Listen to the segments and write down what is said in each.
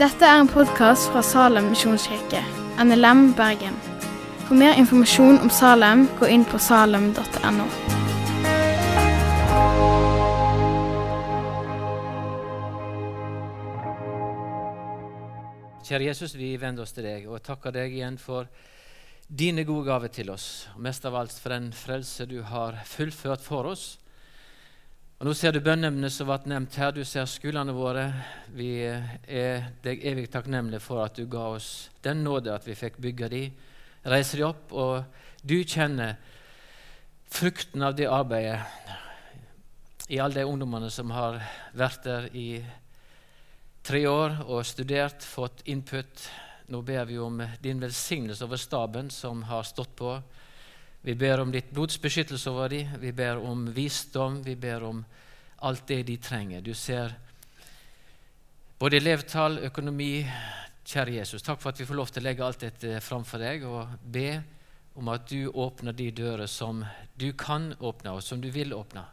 Dette er en podkast fra Salem misjonskirke, NLM Bergen. For mer informasjon om Salem, gå inn på salem.no. Kjære Jesus, vi vender oss til deg og takker deg igjen for dine gode gaver til oss. Og mest av alt for den frelse du har fullført for oss. Og Nå ser du bønneemnet som ble nevnt her. Du ser skolene våre. Vi er deg evig takknemlige for at du ga oss den nåde at vi fikk bygge de, reise de opp. Og du kjenner frukten av det arbeidet i alle de ungdommene som har vært der i tre år og studert, fått input. Nå ber vi om din velsignelse over staben som har stått på. Vi ber om ditt blodsbeskyttelse over dem. Vi ber om visdom. Vi ber om alt det de trenger. Du ser både elevtall, økonomi Kjære Jesus, takk for at vi får lov til å legge alt dette framfor deg og be om at du åpner de dører som du kan åpne, og som du vil åpne.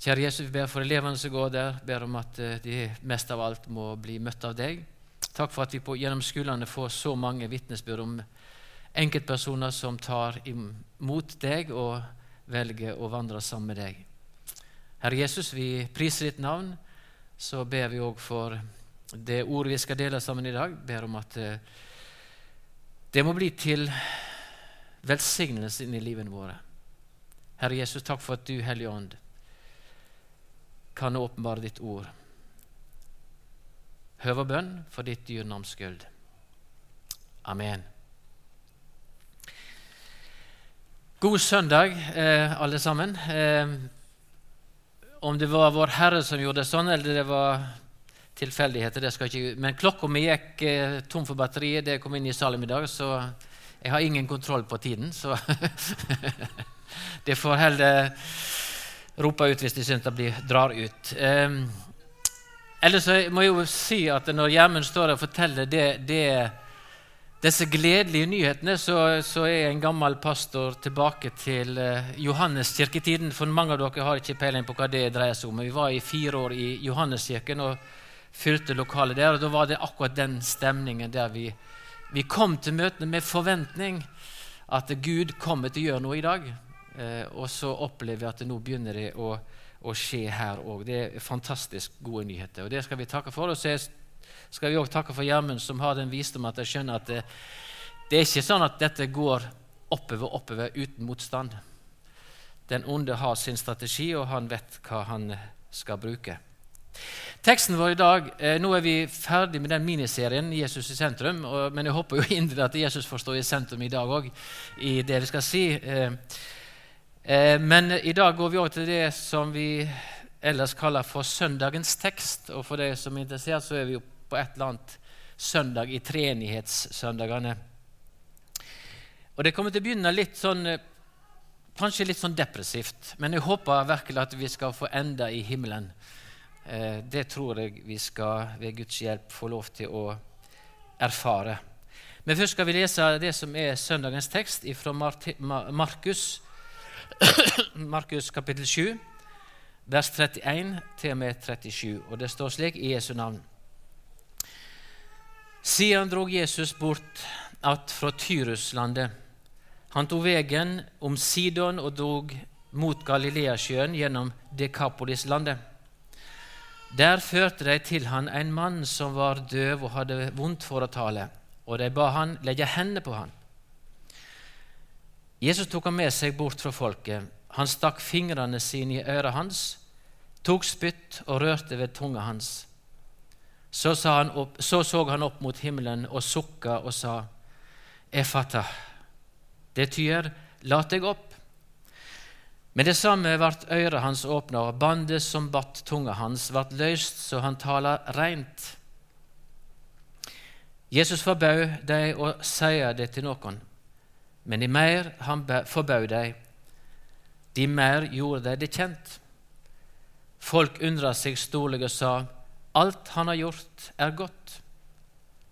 Kjære Jesus, vi ber for elevene som går der, ber om at eh, de mest av alt må bli møtt av deg. Takk for at vi på, gjennom skolene får så mange vitnesbyrd om enkeltpersoner som tar imot deg og velger å vandre sammen med deg. Herre Jesus, vi priser ditt navn. Så ber vi òg for det ordet vi skal dele sammen i dag. Ber om at eh, det må bli til velsignelse inn i livene våre. Herre Jesus, takk for at du, Hellige Ånd, kan åpenbare ditt ord. Høver bønn for ditt dyre navns skyld. Amen. God søndag, eh, alle sammen. Eh, om det var Vår Herre som gjorde det sånn, eller det var tilfeldigheter, det skal ikke Men klokka mi gikk eh, tom for batteriet da jeg kom inn i salen i dag, så jeg har ingen kontroll på tiden. Så det får heller rope ut hvis de syns det blir, drar ut. Eh, ellers må jeg jo si at når Gjermund står og forteller det, det disse gledelige nyhetene så, så, er en gammel pastor tilbake til uh, Johanneskirketiden. For mange av dere har ikke peiling på hva det dreier seg om. Vi var i fire år i Johanneskirken og fylte lokalet der. og Da var det akkurat den stemningen der vi, vi kom til møtene med forventning at Gud kommer til å gjøre noe i dag. Uh, og så opplever vi at det nå begynner det å, å skje her òg. Det er fantastisk gode nyheter. og Det skal vi takke for. og så er skal vi òg takke for Gjermund, som har den visdom at jeg skjønner at det, det er ikke sånn at dette går oppover oppover uten motstand. Den onde har sin strategi, og han vet hva han skal bruke. Teksten vår i dag, eh, Nå er vi ferdig med den miniserien 'Jesus i sentrum'. Og, men jeg håper jo inderlig at Jesus får stå i sentrum i dag òg, i det vi skal si. Eh, eh, men i dag går vi over til det som vi ellers kaller for søndagens tekst. Og for deg som er interessert, så er vi jo på et eller annet søndag i treenighetssøndagene. Og Det kommer til å begynne litt sånn, eh, kanskje litt sånn depressivt, men jeg håper virkelig at vi skal få enda i himmelen. Eh, det tror jeg vi skal ved Guds hjelp få lov til å erfare. Men først skal vi lese det som er søndagens tekst fra Markus, Markus kapittel 7, vers 31 til og med 37. Og det står slik i Jesu navn. Siden drog Jesus bort att fra Tyruslandet. Han tok vegen om Sidon og drog mot Galileasjøen gjennom Dekapolislandet. Der førte de til han en mann som var døv og hadde vondt for å tale, og de ba han legge hendene på han. Jesus tok han med seg bort fra folket. Han stakk fingrene sine i øret hans, tok spytt og rørte ved tunga hans. Så, opp, så, så han opp mot himmelen og sukka og sa, Efata. Det tyder, lat deg opp. Med det samme vart øret hans åpna, og bandet som batt tunga hans, vart løst så han tala reint. Jesus forbød dei å seie det til noen, men de mer han forbød dei, de mer gjorde dei det kjent. Folk undra seg storlig og sa:" Alt han har gjort, er godt.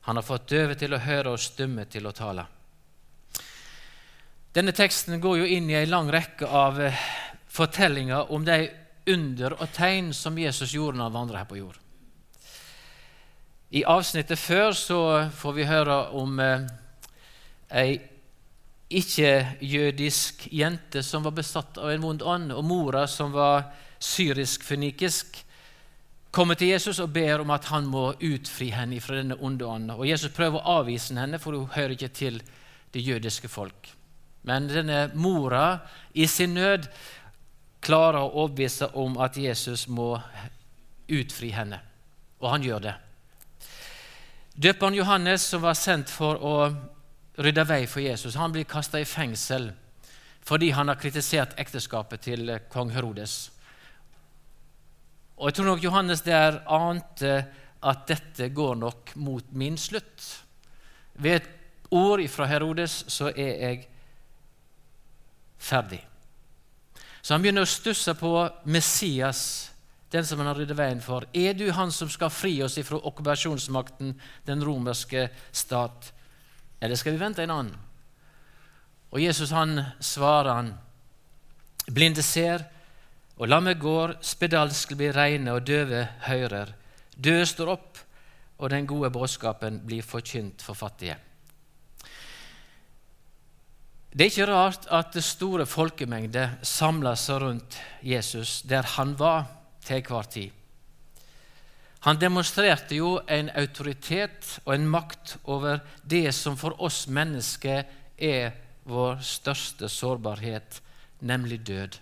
Han har fått døve til å høre og stumme til å tale. Denne teksten går jo inn i en lang rekke av eh, fortellinger om de under og tegn som Jesus gjorde når han vandret her på jord. I avsnittet før så får vi høre om eh, ei ikke-jødisk jente som var besatt av en vond ånd, og mora som var syrisk-fønikisk, kommer til Jesus og ber om at han må utfri henne fra denne onde ånden. Og Jesus prøver å avvise henne, for hun hører ikke til det jødiske folk. Men denne mora i sin nød klarer å overbevise om at Jesus må utfri henne. Og han gjør det. Døperen Johannes, som var sendt for å rydde vei for Jesus, han blir kasta i fengsel fordi han har kritisert ekteskapet til kong Herodes. Og Jeg tror nok Johannes der ante at dette går nok mot min slutt. Ved et ord fra Herodes så er jeg ferdig. Så han begynner å stusse på Messias, den som han har ryddet veien for. Er du han som skal fri oss ifra okkupasjonsmakten, den romerske stat? Eller skal vi vente en annen? Og Jesus han svarer han, blinde ser, og lammet går, spedalsk blir reine, og døve hører. Døde står opp, og den gode budskapen blir forkynt for fattige. Det er ikke rart at store folkemengder samla seg rundt Jesus der han var til enhver tid. Han demonstrerte jo en autoritet og en makt over det som for oss mennesker er vår største sårbarhet, nemlig død.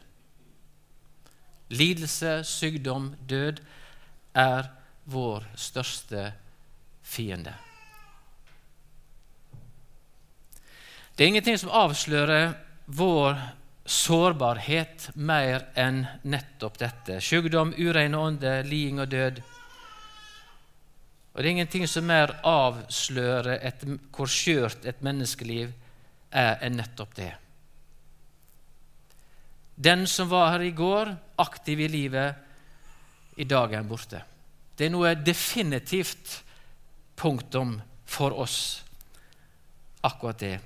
Lidelse, sykdom, død er vår største fiende. Det er ingenting som avslører vår sårbarhet mer enn nettopp dette. Sykdom, ureine ånder, liding og død. Og det er ingenting som mer avslører et, hvor skjørt et menneskeliv er enn nettopp det. Den som var her i går, aktiv i livet, i dag er han borte. Det er noe definitivt punktum for oss, akkurat det.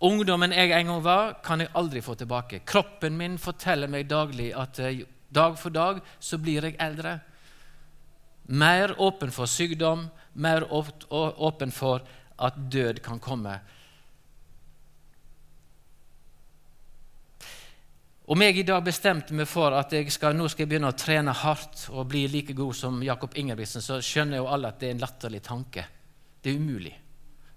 Ungdommen jeg en gang var, kan jeg aldri få tilbake. Kroppen min forteller meg daglig at eh, dag for dag så blir jeg eldre. Mer åpen for sykdom, mer åpen for at død kan komme. Om jeg i dag bestemte meg for at jeg skal, nå skal jeg begynne å trene hardt og bli like god som Jakob Ingebrigtsen, så skjønner jo alle at det er en latterlig tanke. Det er umulig.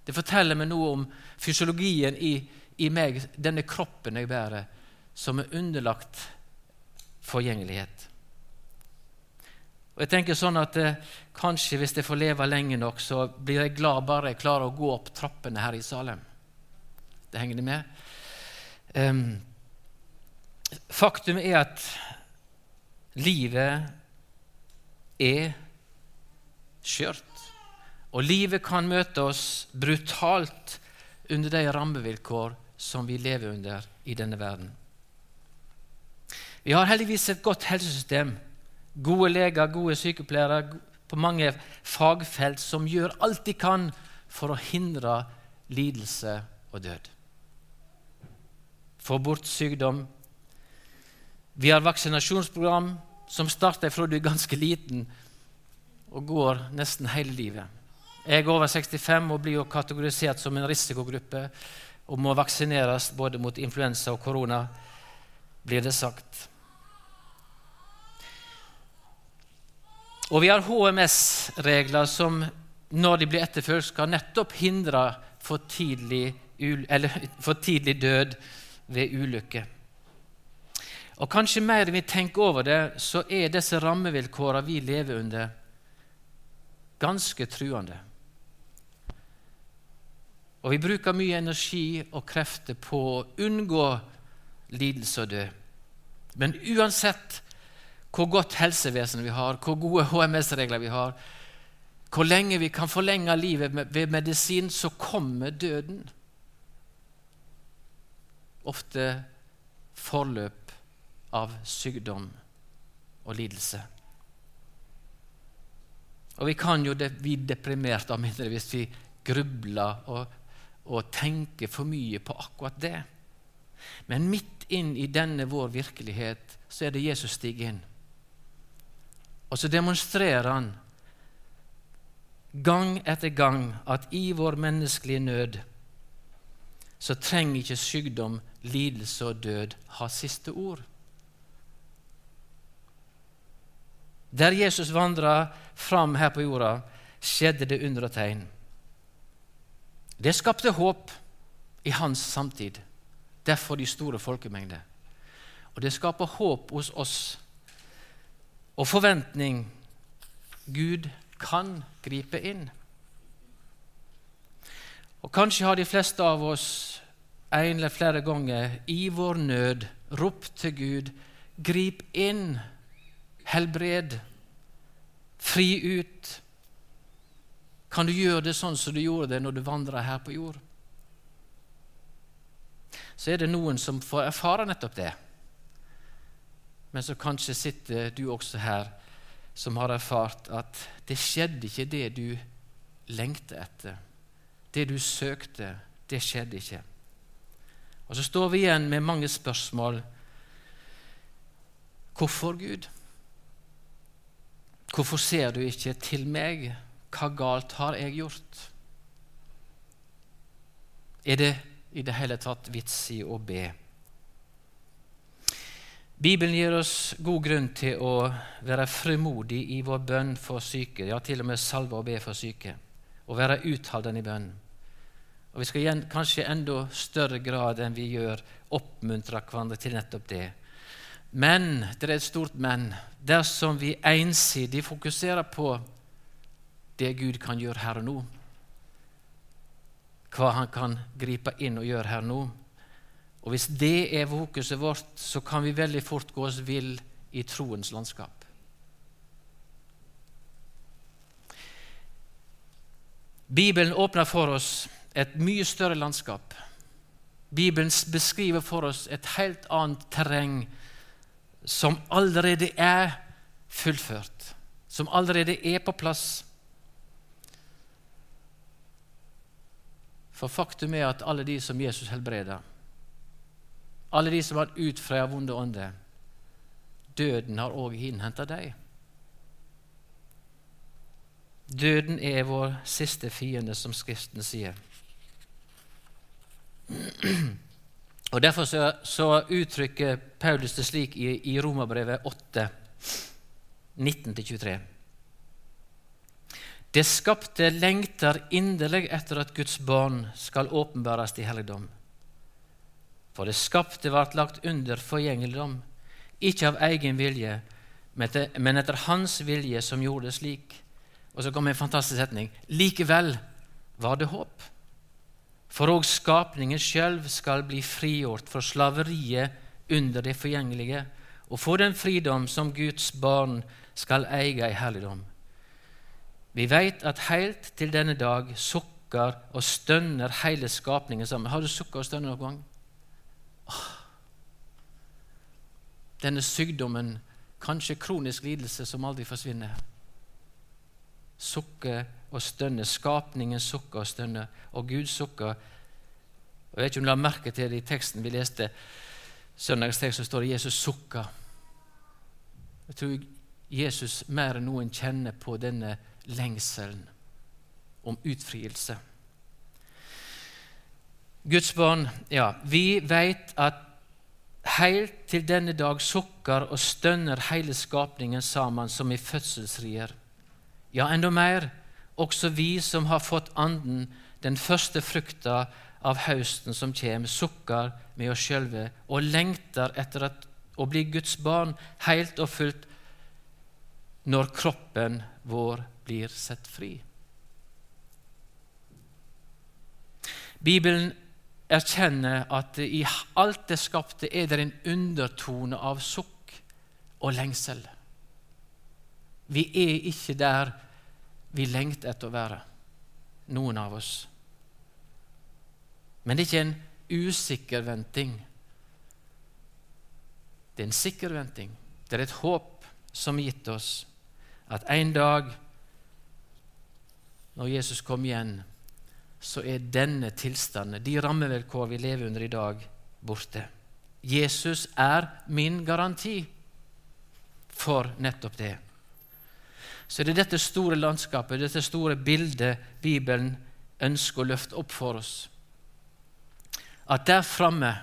Det forteller meg noe om fysiologien i, i meg, denne kroppen jeg bærer, som er underlagt forgjengelighet. Og jeg tenker sånn at eh, Kanskje hvis jeg får leve lenge nok, så blir jeg glad bare jeg klarer å gå opp trappene her i Salem. Det henger det med? Um, faktum er at livet er skjørt. Og livet kan møte oss brutalt under de rammevilkår som vi lever under i denne verden. Vi har heldigvis et godt helsesystem, gode leger, gode sykepleiere på mange fagfelt som gjør alt de kan for å hindre lidelse og død. Få bort sykdom. Vi har vaksinasjonsprogram som starter fra du er ganske liten og går nesten hele livet. Jeg er over 65 og blir jo kategorisert som en risikogruppe og må vaksineres både mot influensa og korona, blir det sagt. Og vi har HMS-regler som når de blir etterfulgt, skal nettopp hindre for tidlig, for tidlig død ved ulykke. Og Kanskje mer vi tenker over det, så er disse rammevilkårene vi lever under, ganske truende. Og vi bruker mye energi og krefter på å unngå lidelse og død. Men uansett hvor godt helsevesen vi har, hvor gode HMS-regler vi har, hvor lenge vi kan forlenge livet ved medisin, så kommer døden. Ofte forløp av sykdom og lidelse. Og vi kan jo bli deprimert av mindre hvis vi grubler og og tenker for mye på akkurat det. Men midt inn i denne vår virkelighet så er det Jesus stiger inn. Og så demonstrerer han gang etter gang at i vår menneskelige nød så trenger ikke sykdom, lidelse og død ha siste ord. Der Jesus vandra fram her på jorda, skjedde det under og tegn. Det skapte håp i hans samtid. Derfor de store folkemengder. Og det skaper håp hos oss og forventning. Gud kan gripe inn. Og Kanskje har de fleste av oss en eller flere ganger i vår nød ropt til Gud Grip inn, helbred, fri ut. Kan du gjøre det sånn som du gjorde det når du vandra her på jord? Så er det noen som får erfare nettopp det. Men så kanskje sitter du også her som har erfart at det skjedde ikke det du lengter etter. Det du søkte, det skjedde ikke. Og så står vi igjen med mange spørsmål. Hvorfor, Gud? Hvorfor ser du ikke til meg? Hva galt har jeg gjort? Er det i det hele tatt vits i å be? Bibelen gir oss god grunn til å være frimodig i vår bønn for syke, ja, til og med salve og be for syke, og være utholdende i bønn. Og Vi skal igjen, kanskje i enda større grad enn vi gjør, oppmuntre hverandre til nettopp det. Men det er et stort men. Dersom vi ensidig fokuserer på det Gud kan gjøre her og nå, hva Han kan gripe inn og gjøre her og nå Og Hvis det er fokuset vårt, så kan vi veldig fort gå oss vill i troens landskap. Bibelen åpner for oss et mye større landskap. Bibelen beskriver for oss et helt annet terreng som allerede er fullført, som allerede er på plass. For faktum er at alle de som Jesus helbreder, alle de som har utfreia vonde ånder, døden har òg innhenta dem. Døden er vår siste fiende, som Skriften sier. Og Derfor så, så uttrykker Paulus det slik i, i Romerbrevet 8, 19-23. Det skapte lengter inderlig etter at Guds barn skal åpenbares i helligdom. For det skapte ble lagt under forgjengeligdom, ikke av egen vilje, men etter Hans vilje som gjorde det slik. Og så kom en fantastisk setning. Likevel var det håp. For òg skapningen sjøl skal bli frigjort fra slaveriet under det forgjengelige, og få den fridom som Guds barn skal eie i helligdom. Vi veit at heilt til denne dag sukker og stønner hele skapningen sammen. Har du sukka og stønner noen gang? Åh. Denne sykdommen, kanskje kronisk lidelse som aldri forsvinner. Sukker og stønner. Skapningen sukker og stønner, og Gud sukker. Jeg vet ikke om du la merke til det i teksten vi leste, søndagstekst, så står det Jesus sukker. Jeg tror Jesus mer enn noen kjenner på denne lengselen om utfrielse. Guds barn, ja, vi vet at helt til denne dag sukker og stønner hele skapningen sammen som i fødselsrier. Ja, enda mer også vi som har fått Anden, den første frukta av høsten som kommer, sukker med oss sjølve og lengter etter at, å bli Guds barn helt og fullt når kroppen vår blir sett fri. Bibelen erkjenner at i alt det skapte er det en undertone av sukk og lengsel. Vi er ikke der vi lengter etter å være, noen av oss. Men det er ikke en usikker venting. Det er en sikker venting. Det er et håp som er gitt oss, at en dag, når Jesus kommer igjen, så er denne tilstanden, de rammevilkår vi lever under i dag, borte. Jesus er min garanti for nettopp det. Så det er det dette store landskapet, dette store bildet Bibelen ønsker å løfte opp for oss. At der framme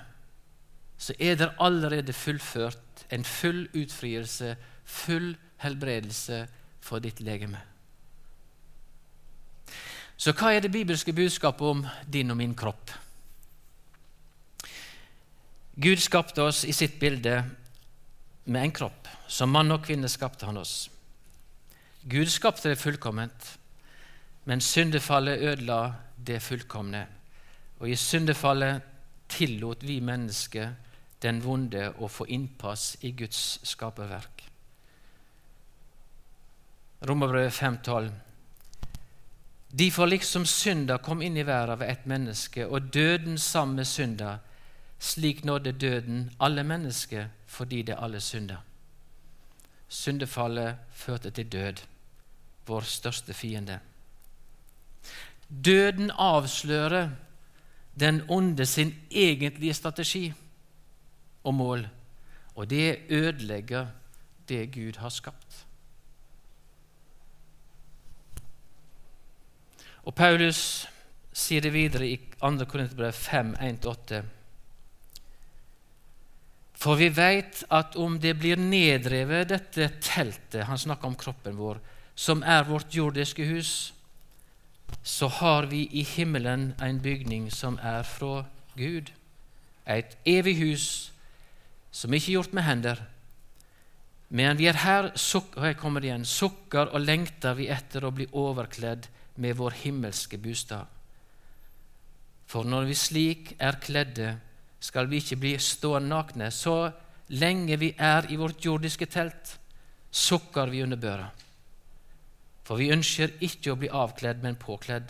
så er det allerede fullført en full utfrielse, full helbredelse for ditt legeme. Så hva er det bibelske budskapet om din og min kropp? Gud skapte oss i sitt bilde med en kropp. Som mann og kvinne skapte han oss. Gud skapte det fullkomment, men syndefallet ødela det fullkomne. Og i syndefallet tillot vi mennesker den vonde å få innpass i Guds skaperverk. Romerbrevet 5,12. Derfor liksom synda kom inn i verden ved ett menneske, og døden sammen med synda, slik nådde døden alle mennesker fordi det alle synda. Syndefallet førte til død, vår største fiende. Døden avslører den onde sin egentlige strategi og mål, og det ødelegger det Gud har skapt. Og Paulus sier det videre i 2. Korinterbrev 5, 1-8. For vi veit at om det blir nedrevet, dette teltet Han snakker om kroppen vår, som er vårt jordiske hus, så har vi i himmelen en bygning som er fra Gud, et evig hus som ikke er gjort med hender. Men vi er her, og her kommer igjen, sukker og lengter vi etter å bli overkledd med vår himmelske bostad. For når vi slik er kledde, skal vi ikke bli stående nakne. Så lenge vi er i vårt jordiske telt, sukker vi under børa. For vi ønsker ikke å bli avkledd, men påkledd,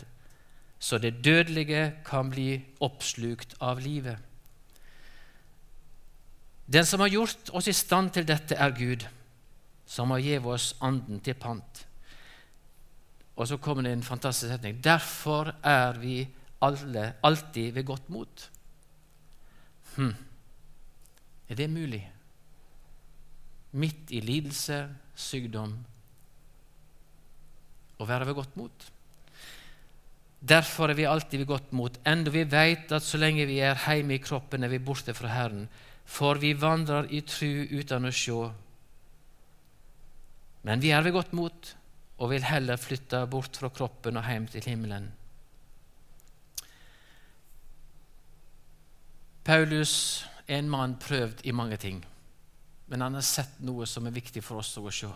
så det dødelige kan bli oppslukt av livet. Den som har gjort oss i stand til dette, er Gud, som har gitt oss Anden til pant. Og så kommer det en fantastisk setning. Derfor er vi alle alltid ved godt mot. Hm. Er det mulig? Midt i lidelse, sykdom, å være ved godt mot? Derfor er vi alltid ved godt mot, enda vi vet at så lenge vi er hjemme i kroppen, er vi borte fra Herren, for vi vandrer i tru uten å se. Men vi er ved godt mot og vil heller flytte bort fra kroppen og hjem til himmelen. Paulus er en mann prøvd i mange ting, men han har sett noe som er viktig for oss å se.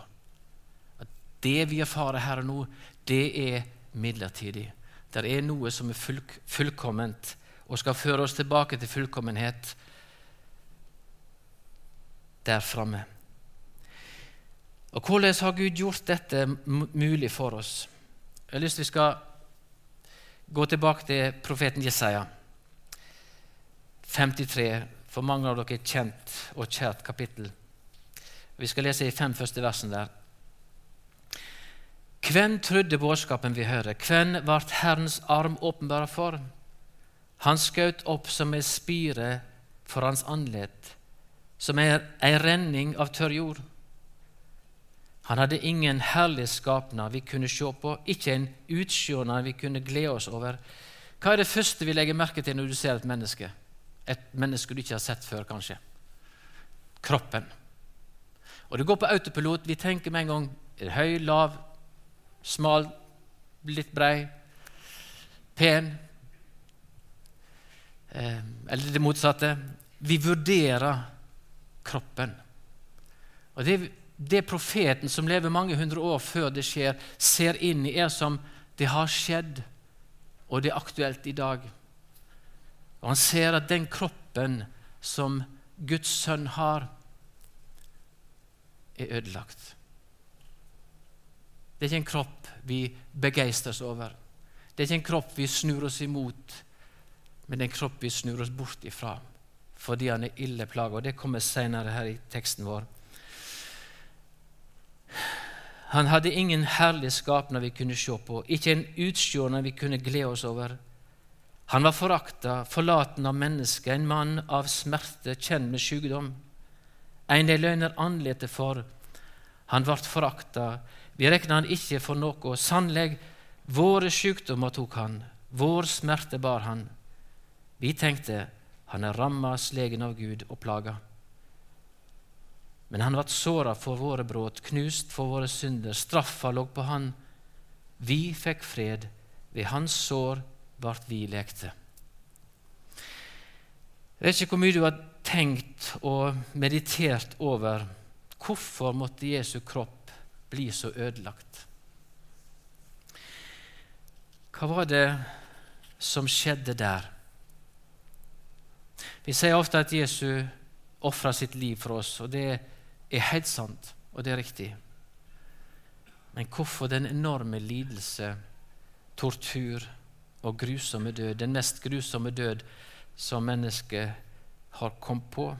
Det vi erfarer her og nå, det er midlertidig. Det er noe som er full, fullkomment og skal føre oss tilbake til fullkommenhet der framme. Og Hvordan har Gud gjort dette mulig for oss? Jeg har lyst til vi skal gå tilbake til profeten Jesaja. 53, for mange av dere er kjent og kjært kapittel. Vi skal lese i fem første versene der. Hvem trodde budskapen vi hører? Hvem ble Herrens arm åpenbara for? Han skjøt opp som ei spire for hans andlet, som ei renning av tørr jord. Han hadde ingen herlig skapnad vi kunne se på, ikke en utsjånad vi kunne glede oss over. Hva er det første vi legger merke til når du ser et menneske? Et menneske du ikke har sett før, kanskje. Kroppen. Og det går på autopilot. Vi tenker med en gang er det høy, lav, smal, litt brei, pen. Eh, eller det motsatte. Vi vurderer kroppen. Og det det profeten som lever mange hundre år før det skjer, ser inn i, er som det har skjedd, og det er aktuelt i dag. Og Han ser at den kroppen som Guds sønn har, er ødelagt. Det er ikke en kropp vi begeistres over. Det er ikke en kropp vi snur oss imot, men det er en kropp vi snur oss bort ifra fordi han er ille plaga. Det kommer senere her i teksten vår. Han hadde ingen herlig skapnad vi kunne se på, ikke en utstjårnad vi kunne glede oss over. Han var forakta, forlaten av mennesket, en mann av smerte, kjent med sykdom. En de løgner andletet for. Han ble forakta. Vi rekna han ikke for noe. Sannelig, våre sykdommer tok han, vår smerte bar han. Vi tenkte, han er ramma, slegen av Gud og plaga. Men han ble såra for våre brudd, knust for våre synder. Straffa lå på han. Vi fikk fred. Ved hans sår ble vi lekte. Jeg vet ikke hvor mye du har tenkt og meditert over hvorfor måtte Jesu kropp bli så ødelagt. Hva var det som skjedde der? Vi sier ofte at Jesu ofra sitt liv for oss, og det er helt sant, og det er riktig. Men hvorfor den enorme lidelse, tortur og grusomme død, den mest grusomme død som mennesket har kommet på?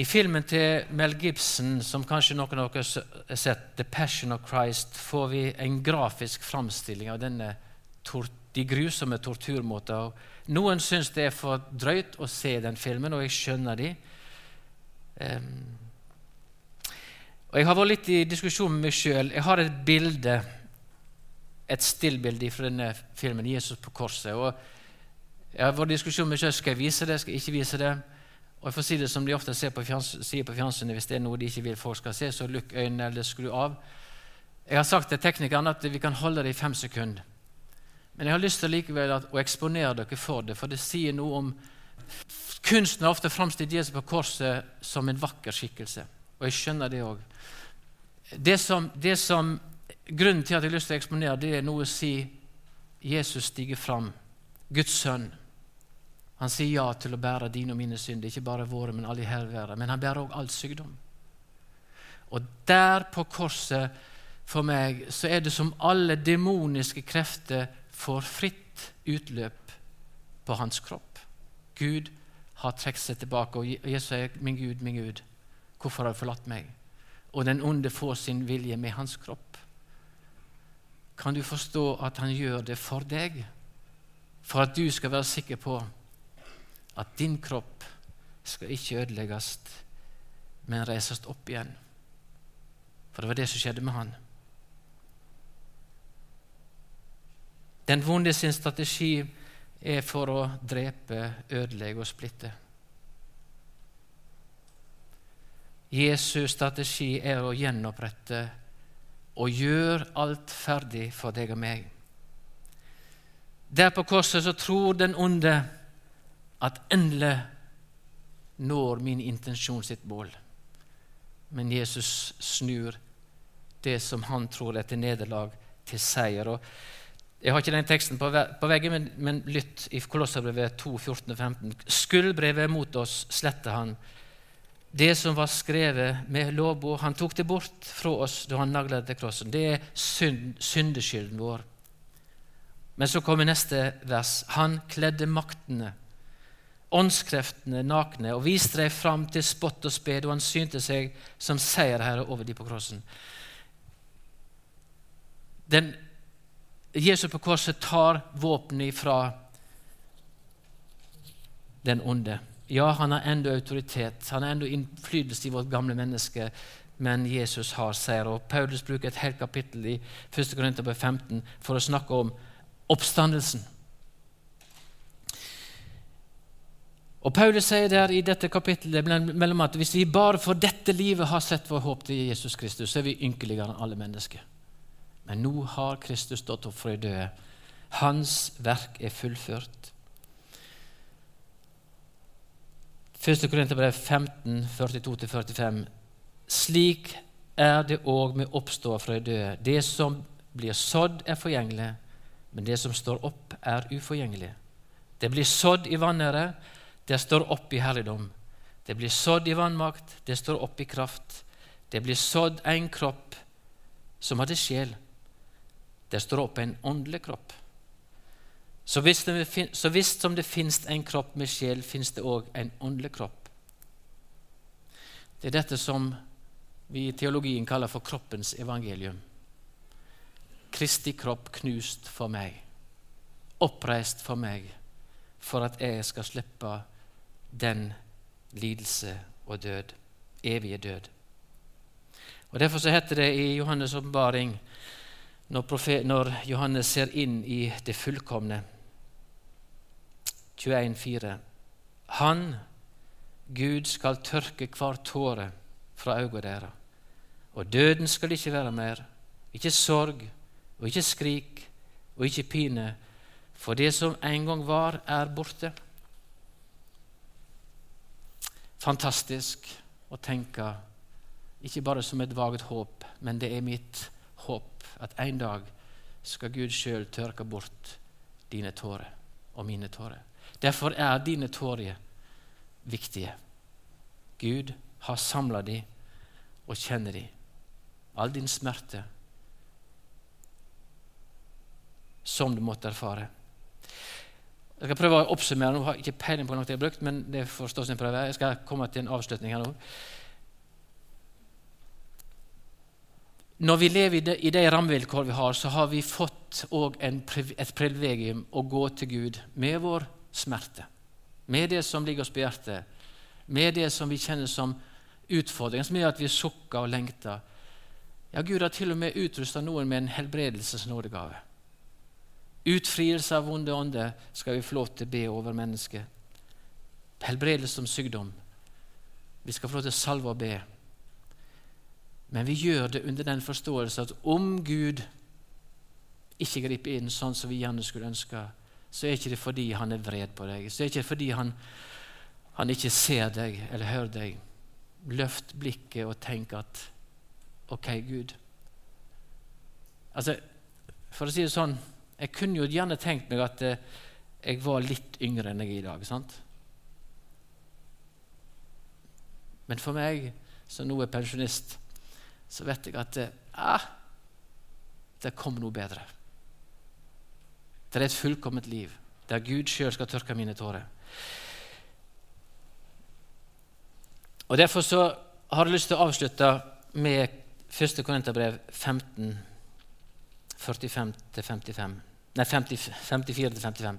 I filmen til Mel Gibson, som kanskje noen av dere har sett, 'The Passion of Christ', får vi en grafisk framstilling av denne, de grusomme torturmåter. Noen syns det er for drøyt å se den filmen, og jeg skjønner de. Um, og Jeg har vært litt i diskusjon med meg sjøl. Jeg har et bilde, et stillbilde fra denne filmen, 'Jesus på korset'. og Jeg har vært i diskusjon med meg sjøl skal jeg vise det, skal jeg ikke vise det. Og jeg får si det som de ofte sier på, på fjernsynet, hvis det er noe de ikke vil folk skal se, så lukk øynene eller skru av. Jeg har sagt til teknikerne at vi kan holde det i fem sekunder. Men jeg har lyst til likevel å eksponere dere for det, for det sier noe om Kunsten har ofte framstilt Jesus på korset som en vakker skikkelse, og jeg skjønner det òg. Det som, det som, grunnen til at jeg har lyst til å eksponere, det er noe å si Jesus stiger fram, Guds sønn. Han sier ja til å bære dine og mine synder, ikke bare våre, men alle i helvete. Men han bærer òg all sykdom. Og der på korset, for meg, så er det som alle demoniske krefter får fritt utløp på hans kropp. Gud har trukket seg tilbake, og Jesus sier, 'Min Gud, min Gud, hvorfor har du forlatt meg?' Og den onde får sin vilje med hans kropp. Kan du forstå at han gjør det for deg, for at du skal være sikker på at din kropp skal ikke ødelegges, men reises opp igjen. For det var det som skjedde med han. Den vonde sin strategi er for å drepe, ødelegge og splitte. Jesus' strategi er å gjenopprette og gjøre alt ferdig for deg og meg. Der på korset så tror den onde at endelig når min intensjon sitt mål. Men Jesus snur det som han tror er til nederlag, til seier. Og jeg har ikke den teksten på, veggen, men, men lytt i Kolosserbrevet 2, 14 og 15. Skuldbrevet mot oss slette han. Det som var skrevet med lovbord, han tok det bort fra oss da han nagla det til krossen. Det er synd, syndeskylden vår. Men så kommer neste vers. Han kledde maktene åndskreftene nakne og viste dem fram til spott og sped, og han synte seg som seierherre over dem på krossen. Den, Jesus på korset tar våpenet fra den onde. Ja, han har enda autoritet, han har enda innflytelse i vårt gamle menneske, men Jesus har seier. Og Paulus bruker et helt kapittel i 1. Korinterbrev 15 for å snakke om oppstandelsen. Og Paulus sier der i dette kapittelet mellom at hvis vi bare for dette livet har sett vår håp til Jesus Kristus, så er vi ynkeligere enn alle mennesker. Men nå har Kristus stått opp fra de døde. Hans verk er fullført. 1. Korinterbrev 15, 42-45. Slik er det òg med oppstå fra de døde. Det som blir sådd, er forgjengelig, men det som står opp, er uforgjengelig. Det blir sådd i vanære det står opp i herligdom. Det blir sådd i vannmakt, det står opp i kraft. Det blir sådd en kropp som hadde sjel. Det står opp en åndelig kropp. Så visst, som det finnes en kropp med sjel, finnes det òg en åndelig kropp. Det er dette som vi i teologien kaller for kroppens evangelium. Kristi kropp knust for meg, oppreist for meg, for at jeg skal slippe den lidelse og død. evige død. Og Derfor så heter det i Johannes' åpenbaring, når, når Johannes ser inn i det fullkomne 21,4 Han, Gud, skal tørke hver tåre fra øynene deres. Og døden skal ikke være mer, ikke sorg og ikke skrik og ikke pine, for det som en gang var, er borte. Fantastisk å tenke, ikke bare som et vagt håp, men det er mitt håp at en dag skal Gud sjøl tørke bort dine tårer og mine tårer. Derfor er dine tårer viktige. Gud har samla de og kjenner de. All din smerte som du måtte erfare. Jeg skal prøve å oppsummere. Nå har ikke peiling på noe jeg har brukt, men det får stå sin prøve. Jeg skal komme til en avslutning her nå. Når vi lever i de, rammevilkår vi har, så har vi fått et privilegium å gå til Gud med vår smerte, med det som ligger oss på hjertet, med det som vi kjenner som utfordringer, som gjør at vi sukker og lengter. Ja, Gud har til og med utrusta noen med en helbredelsesnådegave. Utfrielse av vonde ånder skal vi få lov til å be over mennesket. Helbredelse som sykdom. Vi skal få lov til å salve og be. Men vi gjør det under den forståelse at om Gud ikke griper inn sånn som vi gjerne skulle ønske, så er ikke det fordi han er vred på deg, så er ikke det fordi han, han ikke ser deg eller hører deg. Løft blikket og tenk at OK, Gud. Altså, For å si det sånn jeg kunne jo gjerne tenkt meg at eh, jeg var litt yngre enn jeg er i dag. sant? Men for meg som nå er pensjonist, så vet jeg at eh, ah, det kommer noe bedre. Det er et fullkomment liv der Gud sjøl skal tørke mine tårer. Og Derfor så har jeg lyst til å avslutte med 1. Korinterbrev 15, 45-55. Nei, 54-55.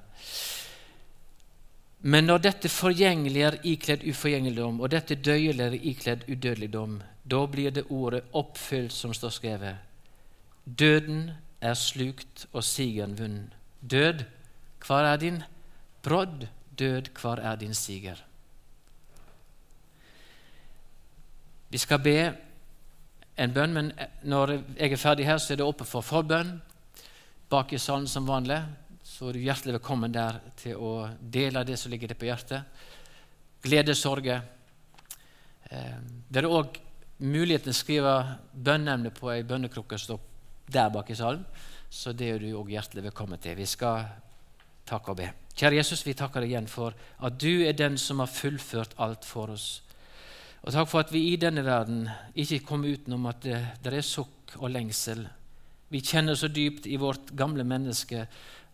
Men når dette forgjengelige er ikledd uforgjengeligdom, og dette døyelige er ikledd udødeligdom, da blir det ordet oppfylt som står skrevet. Døden er slukt og sigeren vunnet. Død, hvor er din brodd? Død, hvor er din siger? Vi skal be en bønn, men når jeg er ferdig her, så er det oppe for forbønn bak i salen som vanlig, så er du hjertelig velkommen der til å dele det som ligger deg på hjertet. Glede, sorger. Eh, det er òg muligheten til å skrive bønneemne på ei bønnekrukke som står der bak i salen. Så det er du òg hjertelig velkommen til. Vi skal takke og be. Kjære Jesus, vi takker deg igjen for at du er den som har fullført alt for oss. Og takk for at vi i denne verden ikke kommer utenom at det, det er sukk og lengsel vi kjenner så dypt i vårt gamle menneske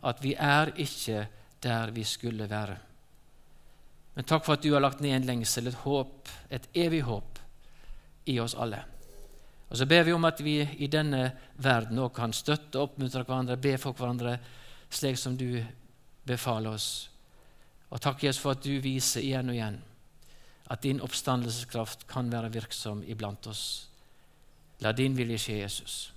at vi er ikke der vi skulle være. Men takk for at du har lagt ned en lengsel, et håp, et evig håp i oss alle. Og Så ber vi om at vi i denne verden òg kan støtte oppmuntre hverandre, be for hverandre, slik som du befaler oss. Og takk Jesus for at du viser igjen og igjen at din oppstandelseskraft kan være virksom iblant oss. La din vilje skje, Jesus.